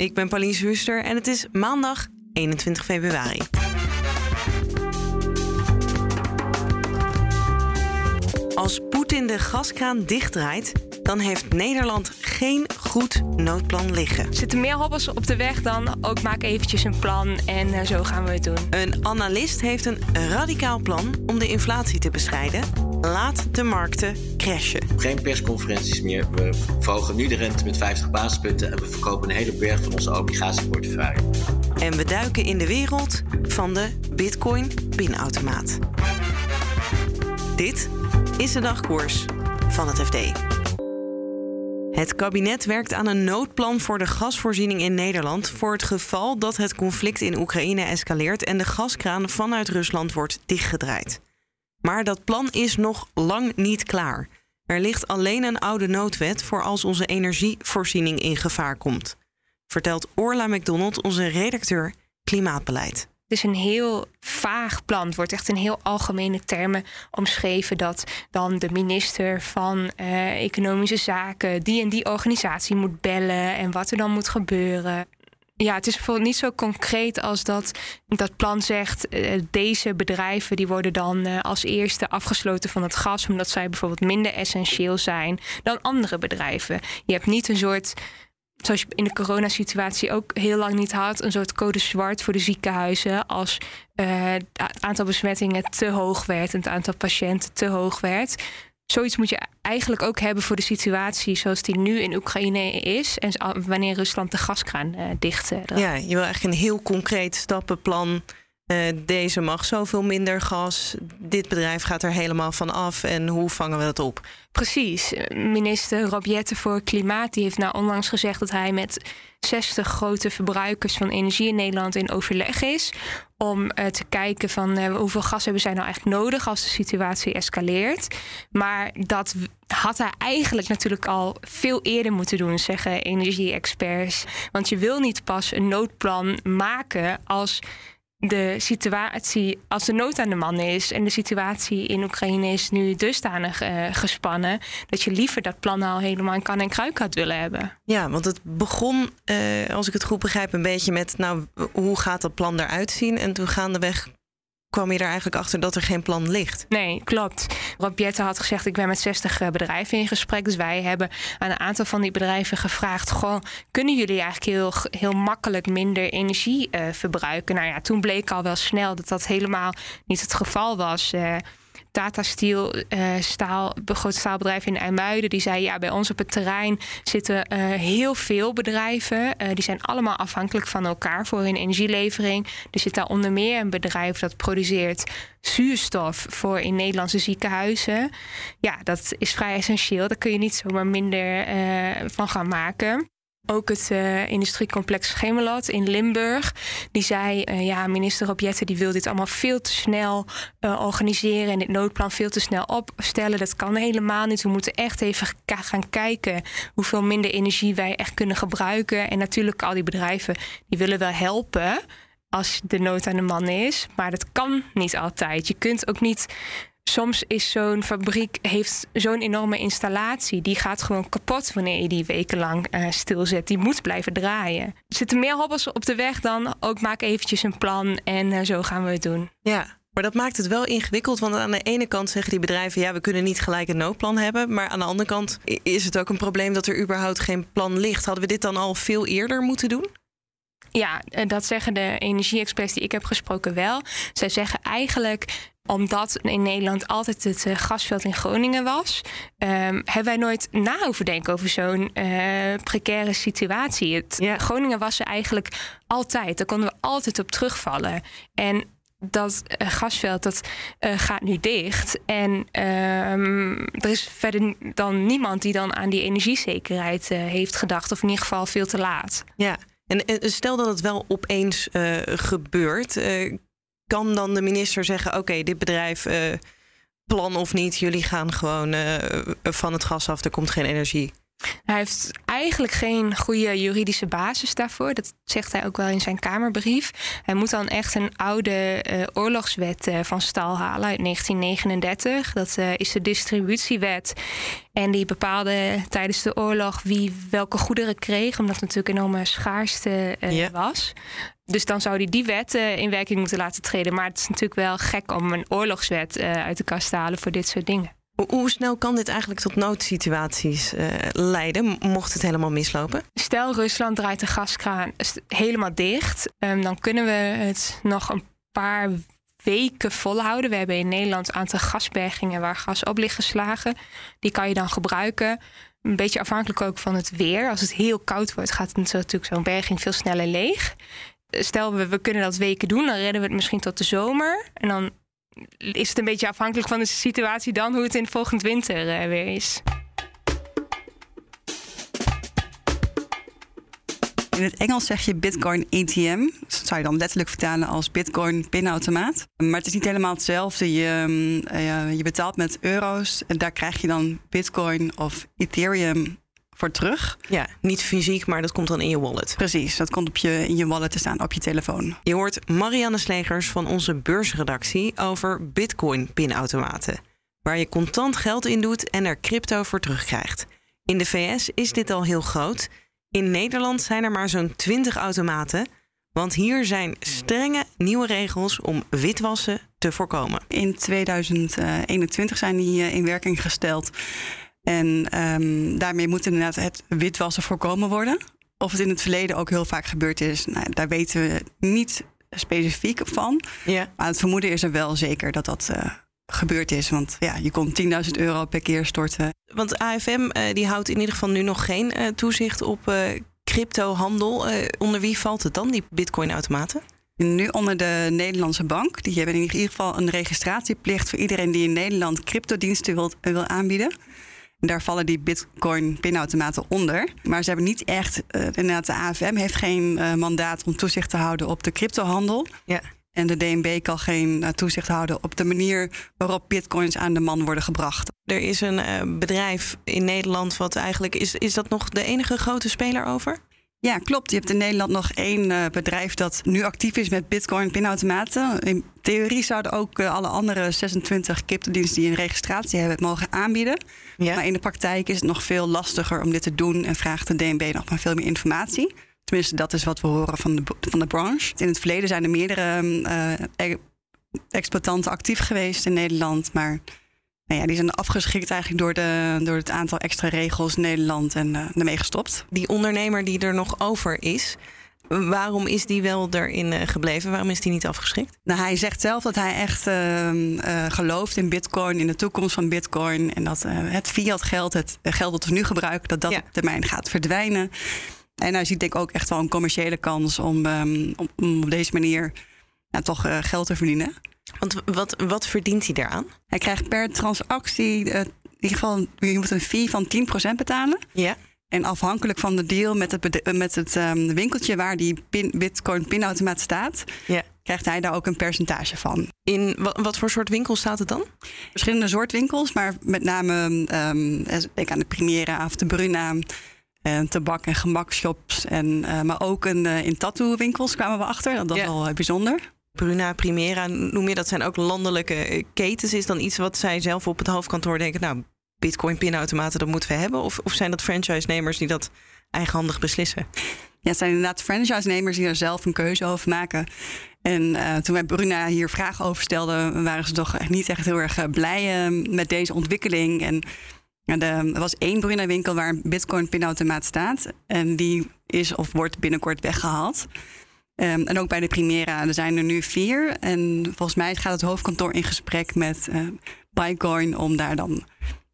Ik ben Pauline Huster en het is maandag 21 februari. Als Poetin de gaskraan dichtdraait, dan heeft Nederland geen goed noodplan liggen. Er zitten meer hobbels op de weg dan ook maak eventjes een plan en uh, zo gaan we het doen. Een analist heeft een radicaal plan om de inflatie te bestrijden. Laat de markten crashen. Geen persconferenties meer. We verhogen nu de rente met 50 basispunten en we verkopen een hele berg van onze obligatieportefeuille. En we duiken in de wereld van de Bitcoin pinautomaat. Dit is de dagkoers van het FD. Het kabinet werkt aan een noodplan voor de gasvoorziening in Nederland voor het geval dat het conflict in Oekraïne escaleert en de gaskraan vanuit Rusland wordt dichtgedraaid. Maar dat plan is nog lang niet klaar. Er ligt alleen een oude noodwet voor als onze energievoorziening in gevaar komt, vertelt Orla McDonald, onze redacteur klimaatbeleid. Het is een heel vaag plan. Het wordt echt in heel algemene termen omschreven dat dan de minister van uh, Economische Zaken die en die organisatie moet bellen en wat er dan moet gebeuren. Ja, het is bijvoorbeeld niet zo concreet als dat dat plan zegt. Uh, deze bedrijven die worden dan uh, als eerste afgesloten van het gas, omdat zij bijvoorbeeld minder essentieel zijn dan andere bedrijven. Je hebt niet een soort zoals je in de coronasituatie ook heel lang niet had, een soort code zwart voor de ziekenhuizen. Als uh, het aantal besmettingen te hoog werd en het aantal patiënten te hoog werd. Zoiets moet je eigenlijk ook hebben voor de situatie zoals die nu in Oekraïne is. En wanneer Rusland de gaskraan uh, dicht. Uh, ja, je wil eigenlijk een heel concreet stappenplan uh, deze mag zoveel minder gas. Dit bedrijf gaat er helemaal van af. En hoe vangen we dat op? Precies. Minister Rob voor Klimaat die heeft nou onlangs gezegd dat hij met 60 grote verbruikers van energie in Nederland in overleg is. Om uh, te kijken van uh, hoeveel gas hebben zij nou eigenlijk nodig als de situatie escaleert. Maar dat had hij eigenlijk natuurlijk al veel eerder moeten doen, zeggen energie-experts. Want je wil niet pas een noodplan maken als de situatie, als de nood aan de man is en de situatie in Oekraïne is nu dusdanig uh, gespannen, dat je liever dat plan al helemaal in kan en kruik had willen hebben. Ja, want het begon, uh, als ik het goed begrijp, een beetje met, nou, hoe gaat dat plan eruit zien? En toen gaandeweg kwam je er eigenlijk achter dat er geen plan ligt. Nee, klopt. Rob Jette had gezegd, ik ben met 60 eh, bedrijven in gesprek. Dus wij hebben aan een aantal van die bedrijven gevraagd... Goh, kunnen jullie eigenlijk heel, heel makkelijk minder energie uh, verbruiken? Nou ja, toen bleek al wel snel dat dat helemaal niet het geval was... Uh, Tata Steel, uh, staal, groot staalbedrijf in IJmuiden, die zei: Ja, bij ons op het terrein zitten uh, heel veel bedrijven. Uh, die zijn allemaal afhankelijk van elkaar voor hun energielevering. Er zit daar onder meer een bedrijf dat produceert zuurstof voor in Nederlandse ziekenhuizen. Ja, dat is vrij essentieel. Daar kun je niet zomaar minder van gaan maken. Ook het uh, industriecomplex Gemelat in Limburg. Die zei, uh, ja, minister Robjetten die wil dit allemaal veel te snel uh, organiseren... en dit noodplan veel te snel opstellen. Dat kan helemaal niet. We moeten echt even gaan kijken... hoeveel minder energie wij echt kunnen gebruiken. En natuurlijk al die bedrijven, die willen wel helpen als de nood aan de man is. Maar dat kan niet altijd. Je kunt ook niet soms is zo'n fabriek heeft zo'n enorme installatie. Die gaat gewoon kapot wanneer je die wekenlang uh, stilzet. Die moet blijven draaien. Er zitten meer hobbels op de weg dan ook maak eventjes een plan en uh, zo gaan we het doen. Ja. Maar dat maakt het wel ingewikkeld, want aan de ene kant zeggen die bedrijven: ja, we kunnen niet gelijk een noodplan hebben. Maar aan de andere kant is het ook een probleem dat er überhaupt geen plan ligt. Hadden we dit dan al veel eerder moeten doen? Ja, dat zeggen de energie-experts die ik heb gesproken wel. Zij zeggen eigenlijk omdat in Nederland altijd het uh, gasveld in Groningen was, um, hebben wij nooit na hoeven denken over zo'n uh, precaire situatie. Het, ja. Groningen was er eigenlijk altijd. Daar konden we altijd op terugvallen. En dat uh, gasveld dat gaat nu dicht. En um, er is verder dan niemand die dan aan die energiezekerheid heeft gedacht. Of in ieder geval veel te laat. Ja. En, en stel dat het wel opeens gebeurt, kan dan de minister zeggen: Oké, dit bedrijf, uh, plan of niet, jullie gaan gewoon van het gas af, er komt geen energie. Hij heeft eigenlijk geen goede juridische basis daarvoor. Dat zegt hij ook wel in zijn Kamerbrief. Hij moet dan echt een oude uh, oorlogswet uh, van stal halen uit 1939. Dat uh, is de distributiewet. En die bepaalde tijdens de oorlog wie welke goederen kreeg, omdat het natuurlijk enorme schaarste yeah. was. Dus dan zou hij die wet in werking moeten laten treden. Maar het is natuurlijk wel gek om een oorlogswet uit de kast te halen voor dit soort dingen. Hoe snel kan dit eigenlijk tot noodsituaties uh, leiden, mocht het helemaal mislopen? Stel, Rusland draait de gaskraan helemaal dicht. Um, dan kunnen we het nog een paar weken volhouden. We hebben in Nederland een aantal gasbergingen waar gas op ligt geslagen. Die kan je dan gebruiken. Een beetje afhankelijk ook van het weer. Als het heel koud wordt, gaat het natuurlijk zo'n berging veel sneller leeg. Stel, we, we kunnen dat weken doen, dan redden we het misschien tot de zomer. En dan is het een beetje afhankelijk van de situatie dan hoe het in volgend winter uh, weer is. In het Engels zeg je Bitcoin ATM. Dat zou je dan letterlijk vertalen als Bitcoin pinautomaat. Maar het is niet helemaal hetzelfde. Je, uh, je betaalt met euro's en daar krijg je dan Bitcoin of Ethereum voor terug. Ja, niet fysiek, maar dat komt dan in je wallet. Precies, dat komt op je, in je wallet te staan, op je telefoon. Je hoort Marianne Slegers van onze beursredactie over Bitcoin-pinautomaten. Waar je contant geld in doet en er crypto voor terugkrijgt. In de VS is dit al heel groot. In Nederland zijn er maar zo'n 20 automaten. Want hier zijn strenge nieuwe regels om witwassen te voorkomen. In 2021 zijn die eh, in werking gesteld. En um, daarmee moet inderdaad het witwassen voorkomen worden. Of het in het verleden ook heel vaak gebeurd is, nou, daar weten we niet specifiek van. Ja. Maar het vermoeden is er wel zeker dat dat uh, gebeurd is. Want ja, je kon 10.000 euro per keer storten. Want AFM uh, die houdt in ieder geval nu nog geen uh, toezicht op cryptohandel. onder wie valt het dan, die bitcoin-automaten? Nu onder de Nederlandse bank. Die hebben in ieder geval een registratieplicht voor iedereen die in Nederland cryptodiensten wil, wil aanbieden. Daar vallen die Bitcoin-pinautomaten onder. Maar ze hebben niet echt, uh, inderdaad, de AFM heeft geen uh, mandaat om toezicht te houden op de cryptohandel. Ja. En de DNB kan geen uh, toezicht houden op de manier waarop bitcoins aan de man worden gebracht. Er is een bedrijf in Nederland wat eigenlijk. Is, is dat nog de enige grote speler over? Ja, klopt. Je hebt in Nederland nog één uh, bedrijf dat nu actief is met bitcoin pinautomaten. In theorie zouden ook uh, alle andere 26 cryptodiensten die een registratie hebben het mogen aanbieden. Ja. Maar in de praktijk is het nog veel lastiger om dit te doen en vraagt de DNB nog maar veel meer informatie. Tenminste, dat is wat we horen van de, van de branche. In het verleden zijn er meerdere uh, exploitanten actief geweest in Nederland, maar nou ja, die zijn afgeschikt eigenlijk door, de, door het aantal extra regels in Nederland en uh, ermee gestopt. Die ondernemer die er nog over is, waarom is die wel erin uh, gebleven? Waarom is die niet afgeschikt? Nou, hij zegt zelf dat hij echt uh, gelooft in bitcoin, in de toekomst van bitcoin. En dat het fiat geld, het geld dat we nu gebruiken, dat dat op termijn gaat verdwijnen. En hij ziet denk ik ook echt wel een commerciële kans om, um, om, om op deze manier ja, toch geld te verdienen. Want wat, wat verdient hij daaraan? Hij krijgt per transactie, uh, in ieder geval, je moet een fee van 10% betalen. Ja. En afhankelijk van de deal met het, met het um, winkeltje waar die pin, Bitcoin pinautomaat staat, ja. krijgt hij daar ook een percentage van. In wat, voor soort winkels staat het dan? Verschillende soort winkels, maar met name um, denk aan de Primera of de Bruna. En tabak- en gemakshops. En, uh, maar ook een, uh, in tattoo-winkels kwamen we achter. Dat, is wel bijzonder. Bruna, Primera, noem je dat zijn ook landelijke eh, ketens. Is dan iets wat zij zelf op het hoofdkantoor denken, nou, bitcoin pinautomaten, dat moeten we hebben? Of, of zijn dat franchise-nemers die dat eigenhandig beslissen? Ja, het zijn inderdaad franchise-nemers die er zelf een keuze over maken. En uh, toen wij Bruna hier vragen over stelden, waren ze toch niet echt heel erg eh, blij uh, met deze ontwikkeling. En er was één Bruna-winkel waar een bitcoin-pinautomaat staat. En die is of wordt binnenkort weggehaald. Um, en ook bij de Primera, er zijn er nu vier. En volgens mij gaat het hoofdkantoor in gesprek met uh, Bitcoin om daar dan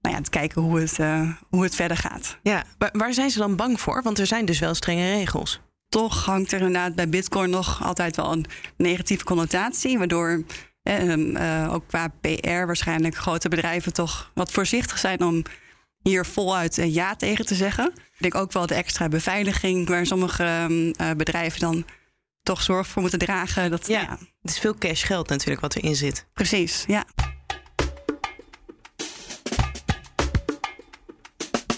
nou ja, te kijken hoe het, uh, hoe het verder gaat. Ja, waar zijn ze dan bang voor? Want er zijn dus wel strenge regels. Toch hangt er inderdaad bij Bitcoin nog altijd wel een negatieve connotatie, waardoor uh, ook qua PR waarschijnlijk grote bedrijven toch wat voorzichtig zijn om hier voluit ja tegen te zeggen. Ik denk ook wel de extra beveiliging, waar sommige ehm, bedrijven dan toch zorg voor moeten dragen. Dat, ja, ja, het is veel cash geld natuurlijk wat erin zit. Precies, ja.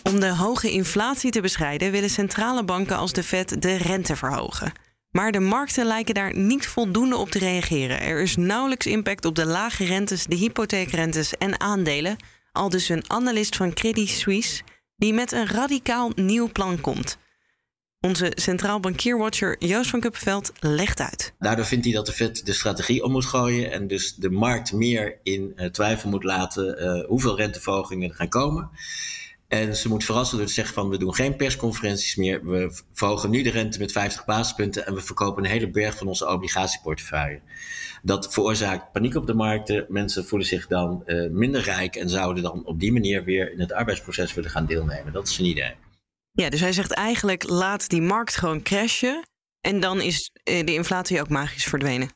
Om de hoge inflatie te bestrijden willen centrale banken als de Fed de rente verhogen. Maar de markten lijken daar niet voldoende op te reageren. Er is nauwelijks impact op de lage rentes, de hypotheekrentes en aandelen. Al dus een analist van Credit Suisse die met een radicaal nieuw plan komt. Onze centraal bankierwatcher Joost van Kuppenveld legt uit. Daardoor vindt hij dat de Fed de strategie om moet gooien en dus de markt meer in uh, twijfel moet laten uh, hoeveel renteverhogingen er gaan komen. En ze moet verrassen door te zeggen van we doen geen persconferenties meer. We verhogen nu de rente met 50 basispunten en we verkopen een hele berg van onze obligatieportefeuille. Dat veroorzaakt paniek op de markten. Mensen voelen zich dan uh, minder rijk en zouden dan op die manier weer in het arbeidsproces willen gaan deelnemen. Dat is een idee. Ja, dus hij zegt eigenlijk laat die markt gewoon crashen en dan is de inflatie ook magisch verdwenen.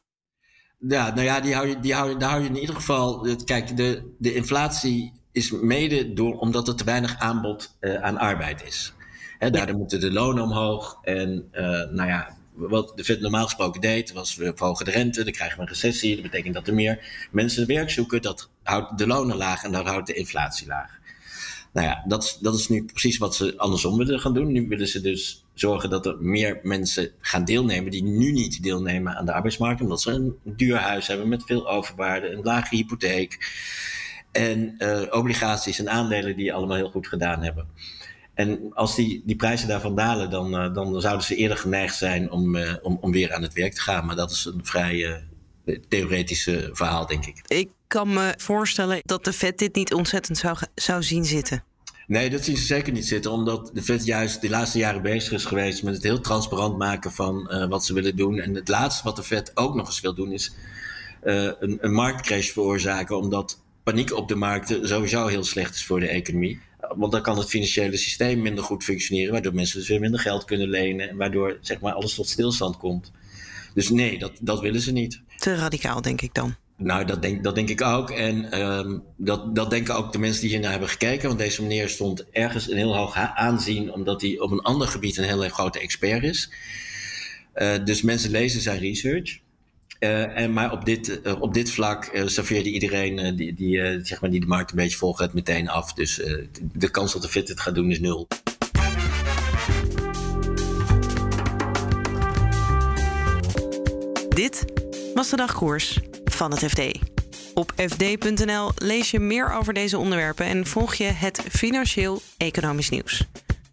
Ja, nou ja, die hou je, die hou je, daar hou je in ieder geval. Kijk, de, de inflatie is mede door, omdat er te weinig aanbod uh, aan arbeid is. Daardoor moeten de lonen omhoog. En uh, nou ja, wat de Fed normaal gesproken deed, was we verhogen de rente, dan krijgen we een recessie. Dat betekent dat er meer mensen werk zoeken. Dat houdt de lonen laag en dat houdt de inflatie laag. Nou ja, dat dat is nu precies wat ze andersom willen gaan doen. Nu willen ze dus zorgen dat er meer mensen gaan deelnemen die nu niet deelnemen aan de arbeidsmarkt, omdat ze een duur huis hebben met veel overwaarde, een lage hypotheek en uh, obligaties en aandelen die allemaal heel goed gedaan hebben. En als die, die prijzen daarvan dalen, dan, uh, dan zouden ze eerder geneigd zijn om, uh, om, om weer aan het werk te gaan. Maar dat is een vrij theoretische verhaal, denk ik. Ik kan me voorstellen dat de Fed dit niet ontzettend zou, zou zien zitten. Nee, dat zien ze zeker niet zitten, omdat de Fed juist de laatste jaren bezig is geweest met het heel transparant maken van uh, wat ze willen doen. En het laatste wat de Fed ook nog eens wil doen, is uh, een, een marktcrash veroorzaken, omdat paniek op de markten sowieso heel slecht is voor de economie. Want dan kan het financiële systeem minder goed functioneren, waardoor mensen dus weer minder geld kunnen lenen en waardoor zeg maar, alles tot stilstand komt. Dus nee, dat, dat willen ze niet. Te radicaal, denk ik dan. Nou, dat denk, dat denk ik ook. En um, dat, dat denken ook de mensen die hier naar hebben gekeken. Want deze meneer stond ergens een heel hoog aanzien, omdat hij op een ander gebied een hele grote expert is. Uh, dus mensen lezen zijn research. Uh, en, maar op dit, uh, op dit vlak uh, serveerde iedereen die, die, zeg maar die de markt een beetje volgt het meteen af. Dus de kans dat de Fit het gaat doen is nul. Dit was de dagkoers van het FD. Op fd.nl lees je meer over deze onderwerpen en volg je het financieel-economisch nieuws.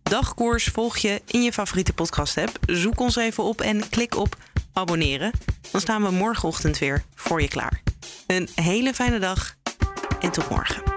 Dagkoers volg je in je favoriete podcast-app. Zoek ons even op en klik op abonneren. Dan staan we morgenochtend weer voor je klaar. Een hele fijne dag en tot morgen.